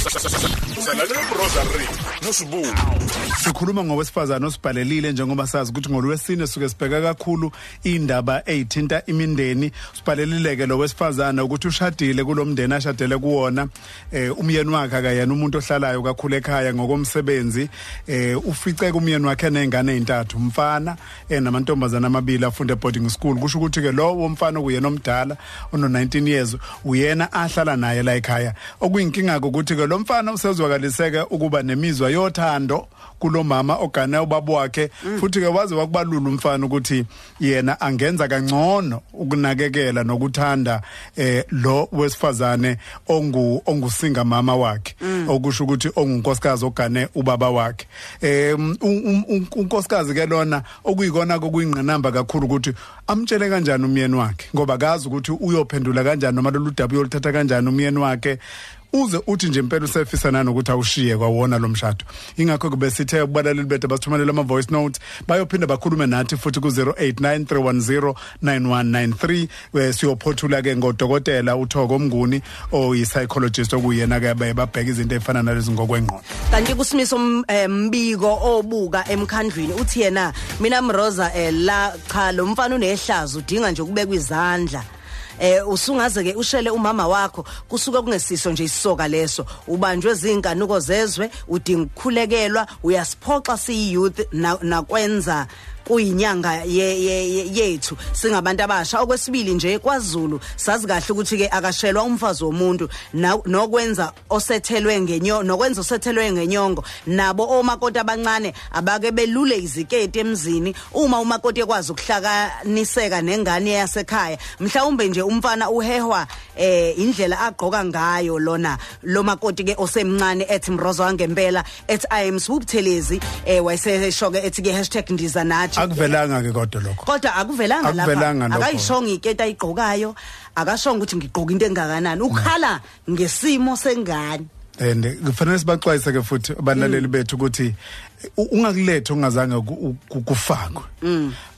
salalela uRosary nosibu sikhuluma ngowesifazane osibhalelile njengoba sazi ukuthi ngolwesine suke sibheka kakhulu indaba ezithinta imindeni. Sibhalelile ke lo wesifazane ukuthi ushadile kulomndeni ashadele kuwona. Eh umyeni wakhe akayena umuntu ohlalayo kakhulu ekhaya ngokomsebenzi. Eh ufice kumyeni wakhe nezingane ezintathu umfana enamantombazana amabili afunda eboarding school. Kusho ukuthi ke lo womfana kuyena omdala ono 19 years uyena ahlala naye la ekhaya. Okuyinkinga ukuthi ke lo mfana usezwakaliseke ukuba nemizwa yothando kulomama ogane ubaba wakhe futhi ke waze wakubalula umfana ukuthi yena angenza kangcono ukunakekela nokuthanda eh lo wesifazane ongu ongusinga mama wakhe. Okusho ukuthi ongunkosikazi ogane ubaba wakhe. Eh unkosikazi ke lona okuyikona kokuyingqinamba kakhulu ukuthi amtshele kanjani umyeni wakhe ngoba kazi ukuthi uyophendula kanjani noma lolu daba uyolithatha kanjani umyeni wakhe. Uze uthi nje impela usefisa nanokuthi awushiye kwawona lo mshado. Ingakho kube sithe ukubalaleli bethu basithumelela ama voice notes bayophinda bakhulume nathi futhi ku 0893109193 siyophothula ke ngodokotela uThoko Mnguni oyi psychologist okuyena ke babheka izinto ezifana nalezi ngokwengqondo. Kanti kusimiso mbiko obuka emkhandlwini uthi yena mina mroza la cha lo mfana unehlazo udinga nje ukubekwa izandla. Eh usungaze ke ushele umama wakho kusuka kungesiso nje isoka leso. Ubanjwe izinkanuko zezwe udinga ukukhulekelwa uyasiphoxa siyi youth nakwenza kuyinyanga yethu. Singabantu abasha. Okwesibili nje kwaZulu sazi kahle ukuthi ke akashelwa umfazi womuntu. Nokwenza osethelwe ngenyo nokwenza osethelwe ngenyongo. Nabo omakoti abancane abake belule iziketi emzini. Uma umakoti ekwazi ukuhlakaniseka nengane yasekhaya mhlawumbe nje umfana uhehwa eh indlela agqoka ngayo lona. Lo makoti ke osemncane ethi mrozo wangempela ethi i am swoopthelezi eh wayeseshoke ethi ke #ndiza nathi. Akuvelanga ke kodwa lokho. Kodwa akuvelanga lapha. Akayishonga iketi ayigqokayo. Akashonga ukuthi ngigqoka into engakanani. Ukhala ngesimo sengane. And kufanele sibaxwayise ke futhi abalaleli bethu ukuthi ungakulethe ungazange kufakwe.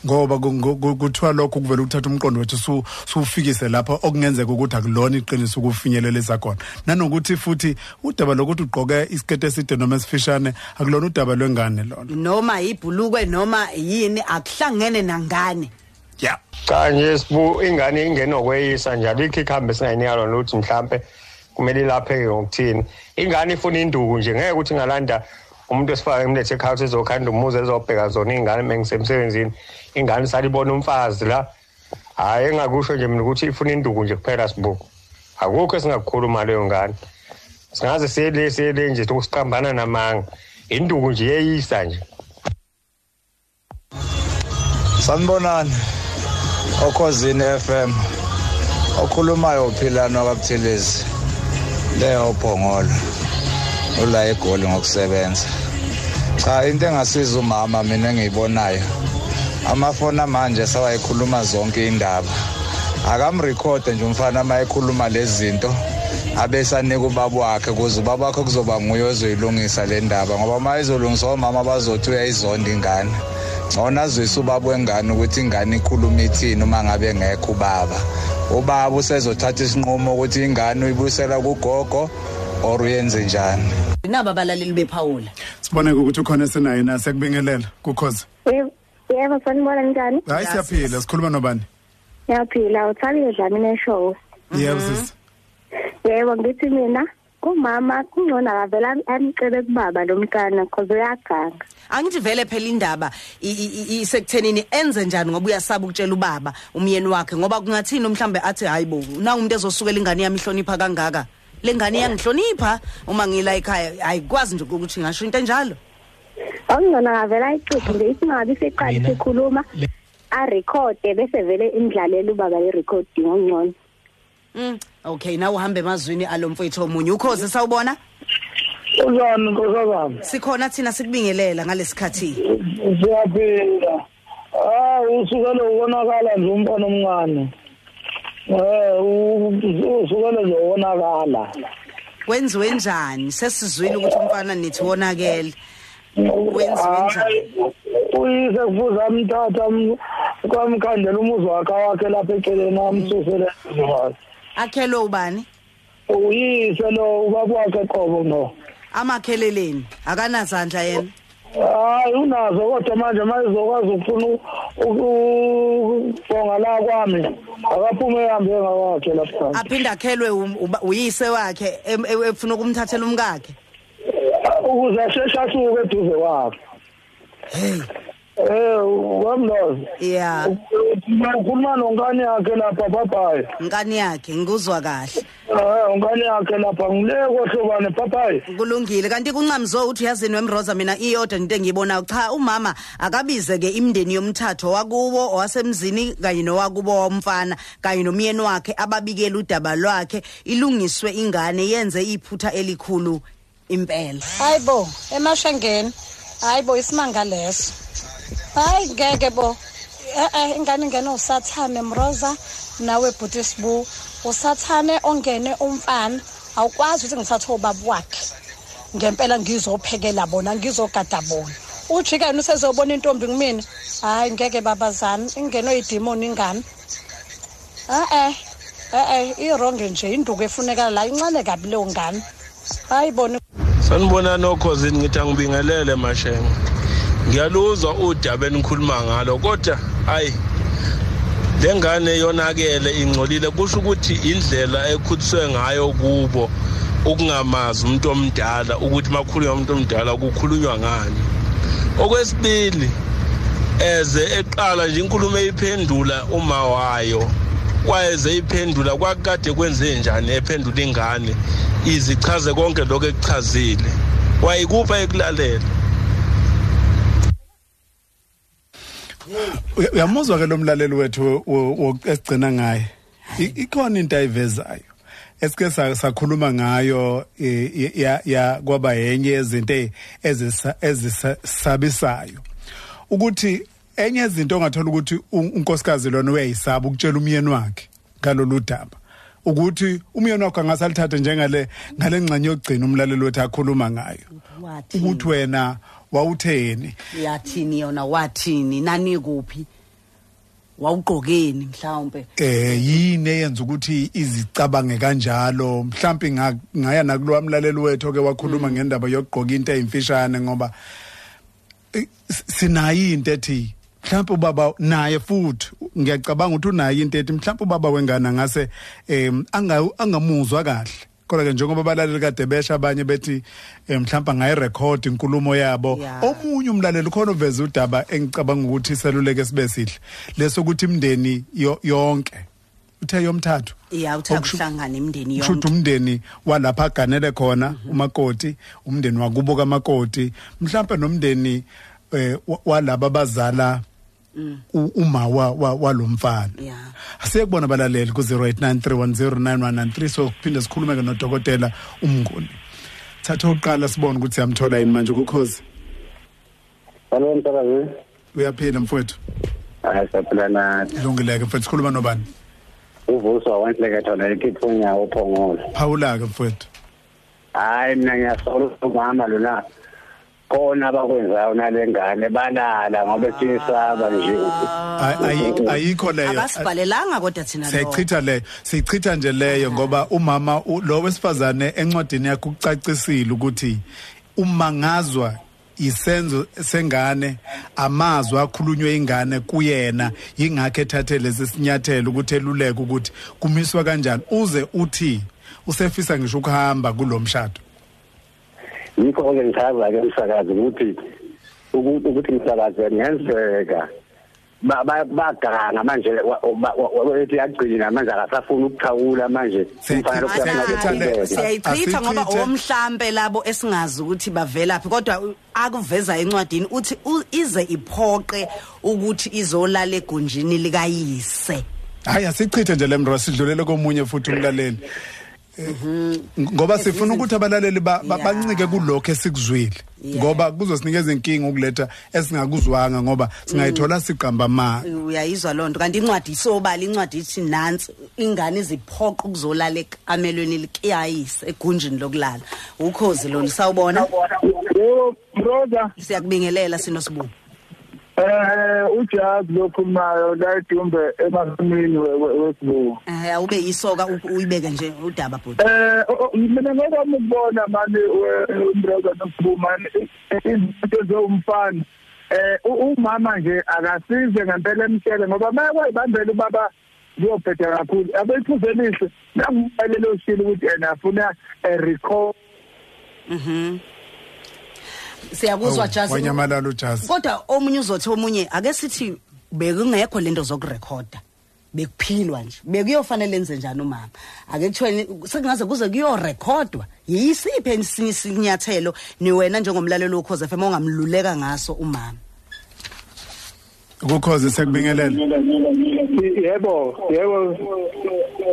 Ngoba kuthiwa lokho kuvela ukuthatha umqondo wethu sufikise lapha okungenzeka ukuthi akulona iqiniso ukufinyelelisa khona nanokuthi futhi udaba lokuthi ugqoke isikete eside noma esifishane akulona udaba lwengane lona. Noma ibhulukwe noma yini akuhlangene nangane. Yeah. Cha nje sibu ingane ingenokweyisa njalo ikho ikhambe singayinikalo nokuthi mhlambe kumele ilapheke ngokuthini ingane ifuna induku nje ngeke ukuthi ngalanda umuntu esifaka emlethe ekhaya ukuthi ezokhanda umuzi ezobheka zona iy'ngane uma ngisemsebenzini. Ingane isalibona umfazi la. Hhayi engakusho nje mina ukuthi ifuna induku nje kuphela sibuku akukho esingakukhuluma leyo ngane. Singaze siyele siyele nje siqambana namanga. Induku nje yeyisa nje. Sanibonani okhozini FM okhulumayo uphilano kaButhelezi leyo phongolo ula egoli ngokusebenza. Cha into engasiza umama mina engiyibonayo amafoni manje sawayikhuluma zonke indaba akamrekhode nje umfana uma ekhuluma lezi zinto abesanika ubaba wakhe ukuze ubaba wakhe kuzoba nguye ozoyilungisa le ndaba ngoba uma izolungiswa omama bazothi uyayizonda ingane. Ngcono azwise ubaba wengane ukuthi ingane ikhuluma ithini uma ngabe ngekho ubaba. Ubaba usezothatha isinqumo ukuthi ingane uyibuyisela kugogo or uyenze njani. Naba abalaleli bephawula. Sibone ukuthi ukhona senayo na sekubingelela. Kukhoza. Yebo sanibona njani? Hayi siyaphila. Sikhuluma nobani? Siyaphila uthalile dlamini show yebo sis. Yebo ngithi mina umama kungcono akavela amcele kubaba lo mntana because uyaganga angithi vele phela indaba isekuthenini enze njani ngoba uyasaba ukutshela ubaba umyeni wakhe? Ngoba kungathini mhlambe athi hayibo na umuntu ezosukela ingane yami ihlonipha kangaka lengane yangihlonipha uma ngila ekhaya ayikwazi nje ukuthi ngasho into enjalo. Okungcono akavela ayixoxe nje isingabi seqali sikhuluma arekhode bese vele imdlalela ubaba i-recording ongcono Mm. Okay na uhambe emazwini alomfowethu omunye. Ukhoze sawubona? Uzani nkosazana? Sikhona thina sikubingelela ngalesikhathi Siyaphila Ah usukela ubonakala nje umfana omncane. Eh usukela nje ubonakala Kwenziwe njani? Sesizwile ukuthi umfana nithi wonakele. Kwenziwe njani? Uyise kufuze amthatha kwamkhandela umuzi wakhe wakhe lapha eceleni amsusele. ezokwazi Akhelo ubani? Uyise lo ubaba wakhe qobo no amakheleleni akanazandla yena? Hayi unazo kodwa manje mayizokwazi ukufuna ukubonga la kwami akaphume ehambe ngawakhe lapha. Aphinde akhelwe um- uyise wakhe efuna ukumthathela umkakhe? Ukuze asheshe asuke eduze kwakhe. Hey. Eh wamlozi ya ukhuluma nonkani yakhe lapha papayi nkani yakhe ngikuzwa kahle eh unkani yakhe lapha ngile kohlobane papayi kulungile kanti kuncamzo uthi yazini wemroza mina iyodwa into engiyibonayo cha umama akabize ke imndeni yomthatho wakubo owasemzini kanye nowakubo womfana kanye nomyeni wakhe ababikela udaba lwakhe ilungiswe ingane yenze iphutha elikhulu impela hayibo emashengeni hayibo isimanga leso hayi ngeke bo. Eh eh ingane ingene usathane mroza nawe bhutisbu usathane ongene umfana. Awukwazi ukuthi ngithathe ubaba wakhe ngempela ngizophekela bona ngizogada bona. Ujikene usezobona intombi kumina? Hayi ngeke babazana ingeno yidimoni ingane. Eh eh eh eh ironge nje induku efuneka la incane kabi leyo ngane. Hayi bona. Sanibona nokhosini ngithi angibingelele mashenge ngiyaluzwa udaba enikhuluma ngalo kodwa hayi le ngane yonakele ingcolile kusho ukuthi indlela ekhuliswe ngayo kubo ukungamazi umuntu omdala ukuthi makhulunywa umuntu omdala kukhulunywa ngani. Okwesibili eze eqala nje inkulumo eyiphendula uma wayo kwayeze iphendula kwakade kwenze njani ephendula ingane izichaze konke lokho ekuchazile. Wayikupha ekulalela uyamuzwa ke lo mlaleli wethu esigcina ngaye? Ikhona into ayivezayo esike sa- sakhuluma ngayo ya ya kwaba yenye ezisa- ezisabisayo. Ukuthi enye izinto ongathola ukuthi un- unkosikazi lona uyayisaba ukutshela umyeni wakhe ngalolu daba ukuthi umyeni wakhe angasalithatha njengale ngale ngxenye yokugcina umlaleli wethu akhuluma ngayo. Ukuthi wena wawutheni? Yathini yona? Wathini? Nani kuphi? Wawugqokeni mhlawumbe eh yini eyenza ukuthi izicabange kanjalo? Mhlawumbe nga- ngaya nakulo mlaleli wethu ke wakhuluma ngendaba yokugqoka into ezimfishane ngoba eh, sinayo into ethi mhlawumbe ubaba naye futhi ngiyacabanga ukuthi unayo into ethi mhlawumbe ubaba wengane ngase anga- angamuzwa kahle. Kodwa ke njengoba abalaleli kade besha abanye bethi eh, mhlawumbe angayirecord inkulumo yabo. Ya. omunye umlaleli khona uveza udaba engicabanga ukuthi seluleke sibe sihle leso ukuthi imndeni yo- yonke uthe yomthathu. Ya uthe Okusho- kuhlangana imndeni yonke. umndeni walapha aganele khona umakoti umndeni wakubo kamakoti mhlawumbe nomndeni eh, wa- walaba abazala uma wa- wa- walomfana ya asiyekubona abalaleli ku-0893109193 so kuphinde sikhulume-ke nodokotela umnguni thatha uqala sibone ukuthi siyamthola yini manje kukhozi Hallo msakazi. uyaphila mfowethu Hayi saphila nathi. lungileke mfowethu sikhuluma nobani Uvuswa wanhleketho la ikithunya uphongolo. phawula-ke mfowethu Hayi mina ngiyasola umama lona. Khona abakwenzayo nalengane balala ngoba siyisaba nje. Ay- ayi- ayikho leyo. Akasibhalelanga kodwa thina lo siyayichitha leyo siyichitha nje leyo ngoba umama lo wesifazane encwadini yakhe ukucacisile ukuthi umangazwa isenzo sengane amazwi akhulunywe ingane kuyena yingakho ethathe lesi sinyathelo ukuthi eluleke ukuthi kumiswa kanjani. Uze uthi usefisa ngisho ukuhamba kulomshado Yikho ke ngichaza ke umsakazi ukuthi ukuthi ukuthi umsakazi ngenzeka ba- ba- baganga manje wa- wa- wa- wa- ethi yagcina manje akasafuna ukuthawula manje. Siyayichitha- siyayichitha le- Asana, siyayichitha ngoba Asichithe. omhlambe labo esingazi ukuthi bavelaphi kodwa u- akuveza encwadini uthi u- ize iphoqe ukuthi izolala egunjini likayise. Hayi asichithe nje le mro sidlulele komunye futhi umlaleli. Eh, ngoba sifuna ukuthi abalaleli ba- ba- Ya. bancike kulokho esikuzwile. Yeah. ngoba kuzosinikeza inkinga ukuletha esingakuzwanga ngoba singayithola siqamba amanga uyayizwa loo nto. Kanti incwadi isobala incwadi ithi nansi ingane iziphoqa ukuzolala ekamelweni likayise egunjini lokulala. Ukhozi lolu sawubona? Yebo brother siyakubingelela sinosibungu Eh ujazi lokhulumayo la edumbe emasimini wesibuko. Eh awube isoka u- uyibeke nje udaba bhuti. Eh mina ngokwami ukubona manje umbrother nosibu mani izinto zomfana eh umama nje akasize ngempela emtshele ngoba mayekuyibambela ubaba kuyophetha kakhulu abeyiphuzelise nangubalelo oshilo ukuthi yena afuna a recall Mhm. Siyakuzwa Jazi. wanyamalala ujazi Kodwa omunye uzothi omunye ake sithi bekungekho lento zokurekhoda. bekuphilwa nje. Bekuyofanele enze njani umama? Ake kuthiweni sekungaze kuze kuyorekhodwa. Yisiphe esinye isinyathelo ni wena njengomlaleli wokhoze FM ongamluleka ngaso umama? Ukukhoze sekubingelele. Yebo yebo.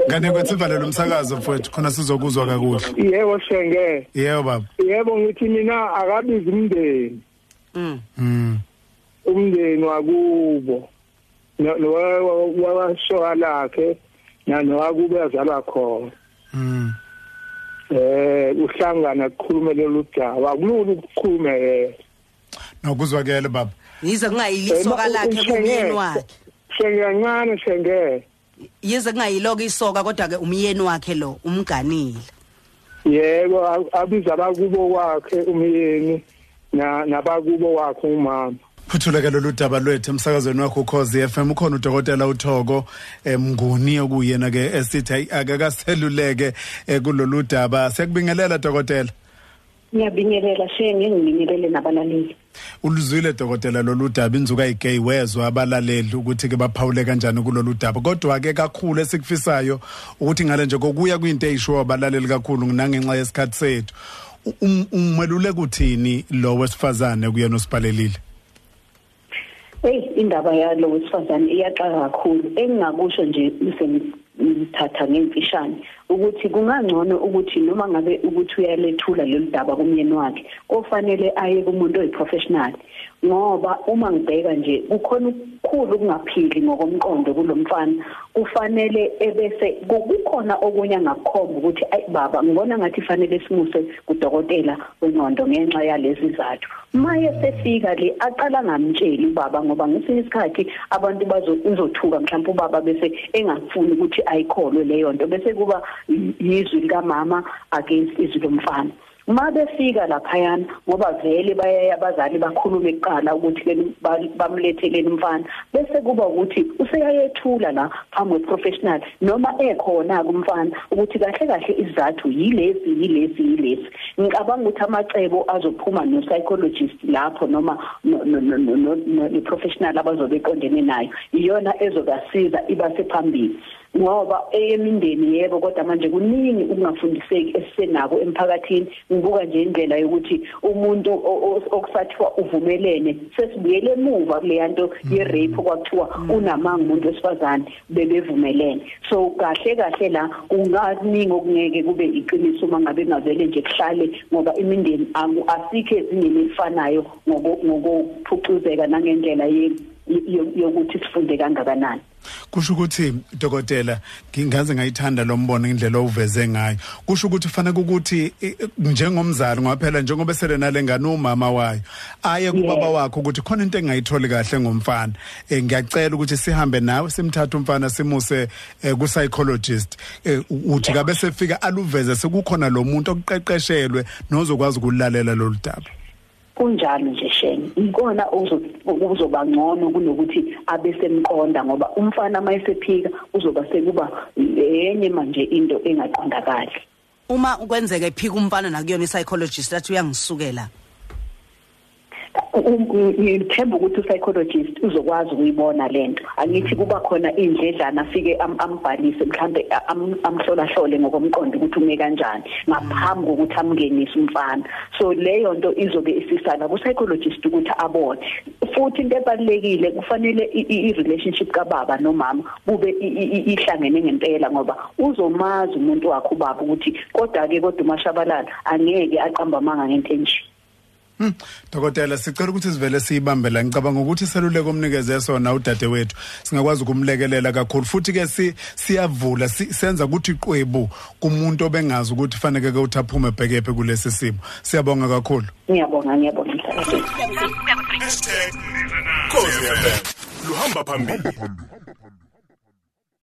Ngane kwethi valele umsakazo mfowethu khona sizokuzwa kakuhle. Yebo shenge. Yebo baba. Yebo ngithi mina akabizi umndeni. Mm. Mm. Umndeni wakubo nowashoka lakhe nanowakube yazalwa khona. Mm. Eh uhlangana kukhulumele ludaba akulula ukukhulumela nokuzwakele baba. Yize kungayilisoka lakhe kumyeni wakhe. Sengancane senge. Yize kungayiloko isoka kodwa ke umyeni wakhe lo umganile. Yebo abiza abakubo kwakhe umyeni na nabakubo wakhe umama. Phuthuleke lolu daba lwethu emsakazweni wakho ukhozi FM ukhona udokotela uThoko emnguni okuyena ke esithi hayi, akakaseluleke eh, kulolu daba. Sekubingelela dokotela. Ngiyabingelela shenge ngibingelele nabalaleli. Uluzwile dokotela lolu daba inzuka igay wezwa abalaleli ukuthi ke baphawule kanjani kulolu daba kodwa ke kakhulu esikufisayo ukuthi ngale nje kokuya kwinto eyisho abalaleli kakhulu nangenxa yesikhathi sethu. Um- umeluleka uthini lo wesifazane kuyena osiphalelile hey indaba yalo wesifazane iyaxaka kakhulu. Engingakusho nje ngithatha ngemfishane. Ukuthi kungangcono ukuthi noma ngabe ukuthi uyalethula lolu daba kumyeni wakhe kofanele aye kumuntu oyiprofessional. Ngoba uma ngibheka nje kukhona ukukhulu ukungaphili ngokomqondo kulomfana kufanele ebese kukhona okunye angakukhomba ukuthi ayi baba ngibona ngathi fanele simuse kudokotela wengqondo ngenxa yalezi izathu maye sefika le aqala ngamtsheli ubaba ngoba ngesinye isikhathi abantu bazozothuka mhlawumbe ubaba bese engafuni ukuthi ayikholwe leyo nto bese kuba yizwi likamama against izwi lomfana. Uma befika laphayana ngoba vele bayaya abazali bakhulume kuqala ukuthi ke bamletheleni umfana bese kuba ukuthi useyayethula la phambi kweprofessional noma ekhona kumfana ukuthi kahle kahle izathu yilezi yilezi yilezi ngicabanga ukuthi amacebo azophuma no psychologist lapho noma no professional abazobe eqondene nayo iyona ezobasiza ibase phambili ngoba eyemindeni yebo kodwa manje kuningi ukungafundiseki esisenako emphakathini. Ngibuka nje indlela yokuthi umuntu okusathiwa uvumelene sesibuyele emuva kuleya nto ye-rape kwakuthiwa unamanga umuntu wesifazane bebevumelene. So kahle kahle la kunganingi okungeke kube iqiniso uma ngabe ngavele nje kuhlale ngoba imindeni asikho ezingeni elifanayo ngokuphucuzeka nangendlela yokuthi sifunde kangakanani. Kusho ukuthi dokotela ngingaze ngayithanda lo mbono indlela oveze ngayo. Kusho ukuthi fanele ukuthi njengomzali ngaphela njengoba sele nale ngane umama wayo aye kubaba wakhe ukuthi khona into engayitholi kahle ngomfana. Ngiyacela ukuthi sihambe nawe simthathe umfana simuse ku psychologist uthi kabe sefika aluveze sekukhona lo muntu okuqeqeshelwe nozokwazi ukulalela lolu daba. Kunjalo nje sheni ikona uzoba ngcono kunokuthi abe semqonda ngoba umfana mayesephika uzoba sekuba enye manje into engaqondakali. Uma kwenzeka ephika umfana nakuyona i-psychologist athi uyangisukela ngithemba ukuthi u-psychologist uzokwazi ukuyibona lento angithi kuba khona indledlana afike ambhalise mhlambe amhlola-hlole ngokomqondo ukuthi ume kanjani ngaphambi kokuthi amngenise umfana. So leyo nto izobe isisana ku-psychologist ukuthi abone. Futhi into ebalulekile kufanele i-relationship kababa nomama kube ihlangene ngempela ngoba uzomazi umuntu wakhe ubaba ukuthi kodwa-ke kodwa umashabalala angeke aqamba amanga ngento enje. Hmm, Dokotela sicela ukuthi sivele siyibambe la ngicabanga ukuthi seluleko omnikeze sona udade wethu singakwazi ukumlekelela kakhulu. Futhi ke si siyavula si- senza ukuthi iqwebu kumuntu obengazi ukuthi fanele ke uthi aphume bhekephe kulesi simo. Siyabonga kakhulu. Ngiyabonga ngiyabonga. Mhlakazi Hashtag Khosi FM. Luhamba phambili.